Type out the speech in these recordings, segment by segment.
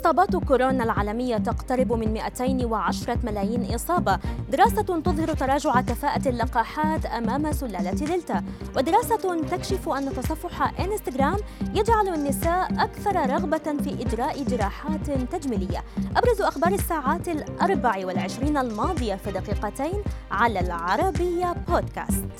إصابات كورونا العالمية تقترب من 210 ملايين إصابة. دراسة تظهر تراجع كفاءة اللقاحات أمام سلالة دلتا. ودراسة تكشف أن تصفح إنستغرام يجعل النساء أكثر رغبة في إجراء جراحات تجميلية. أبرز أخبار الساعات الأربع والعشرين الماضية في دقيقتين على العربية بودكاست.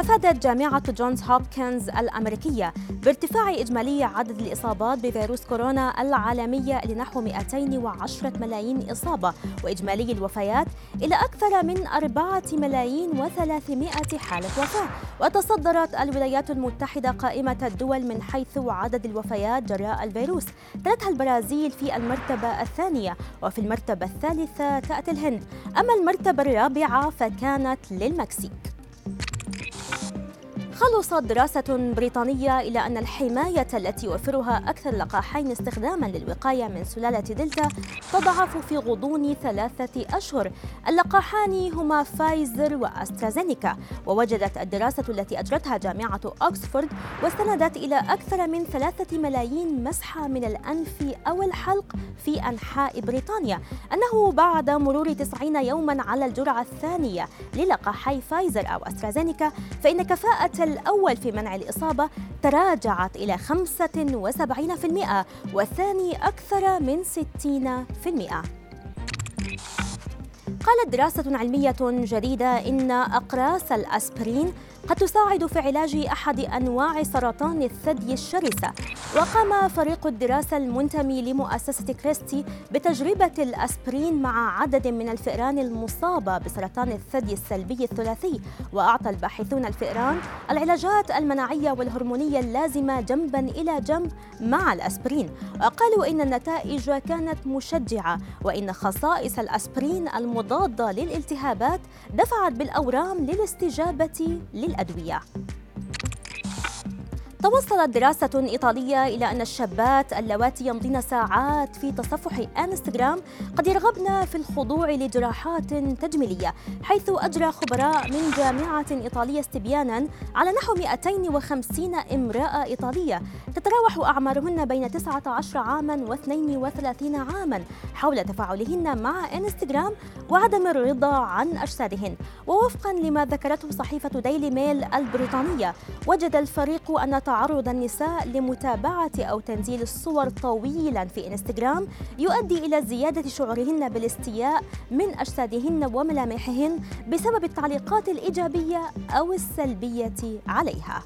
أفادت جامعة جونز هوبكنز الأمريكية بارتفاع إجمالي عدد الإصابات بفيروس كورونا العالمية لنحو 210 ملايين إصابة وإجمالي الوفيات إلى أكثر من 4 ملايين و300 حالة وفاة. وتصدرت الولايات المتحدة قائمة الدول من حيث عدد الوفيات جراء الفيروس. تلتها البرازيل في المرتبة الثانية وفي المرتبة الثالثة تأتي الهند. أما المرتبة الرابعة فكانت للمكسيك. خلصت دراسة بريطانية إلى أن الحماية التي يوفرها أكثر لقاحين استخداما للوقاية من سلالة دلتا تضعف في غضون ثلاثة أشهر. اللقاحان هما فايزر وأسترازينيكا. ووجدت الدراسة التي أجرتها جامعة أكسفورد واستندت إلى أكثر من ثلاثة ملايين مسحة من الأنف أو الحلق في أنحاء بريطانيا أنه بعد مرور 90 يوما على الجرعة الثانية للقاحي فايزر أو أسترازينيكا فإن كفاءة الأول في منع الإصابة تراجعت إلى 75% والثاني أكثر من 60%. قالت دراسة علمية جديدة إن أقراص الأسبرين قد تساعد في علاج أحد أنواع سرطان الثدي الشرسة. وقام فريق الدراسة المنتمي لمؤسسة كريستي بتجربة الأسبرين مع عدد من الفئران المصابة بسرطان الثدي السلبي الثلاثي. وأعطى الباحثون الفئران العلاجات المناعية والهرمونية اللازمة جنبا إلى جنب مع الأسبرين. وقالوا إن النتائج كانت مشجعة وإن خصائص الأسبرين المضادة للالتهابات دفعت بالأورام للاستجابة للأدوية توصلت دراسة إيطالية إلى أن الشابات اللواتي يمضين ساعات في تصفح إنستغرام قد يرغبن في الخضوع لجراحات تجميلية حيث أجرى خبراء من جامعة إيطالية استبيانا على نحو 250 امرأة إيطالية تتراوح أعمارهن بين 19 عاما و32 عاما حول تفاعلهن مع إنستغرام وعدم الرضا عن أجسادهن. ووفقا لما ذكرته صحيفة ديلي ميل البريطانية وجد الفريق أن تعرض النساء لمتابعة أو تنزيل الصور طويلا في إنستغرام يؤدي إلى زيادة شعورهن بالاستياء من أجسادهن وملامحهن بسبب التعليقات الإيجابية أو السلبية عليها.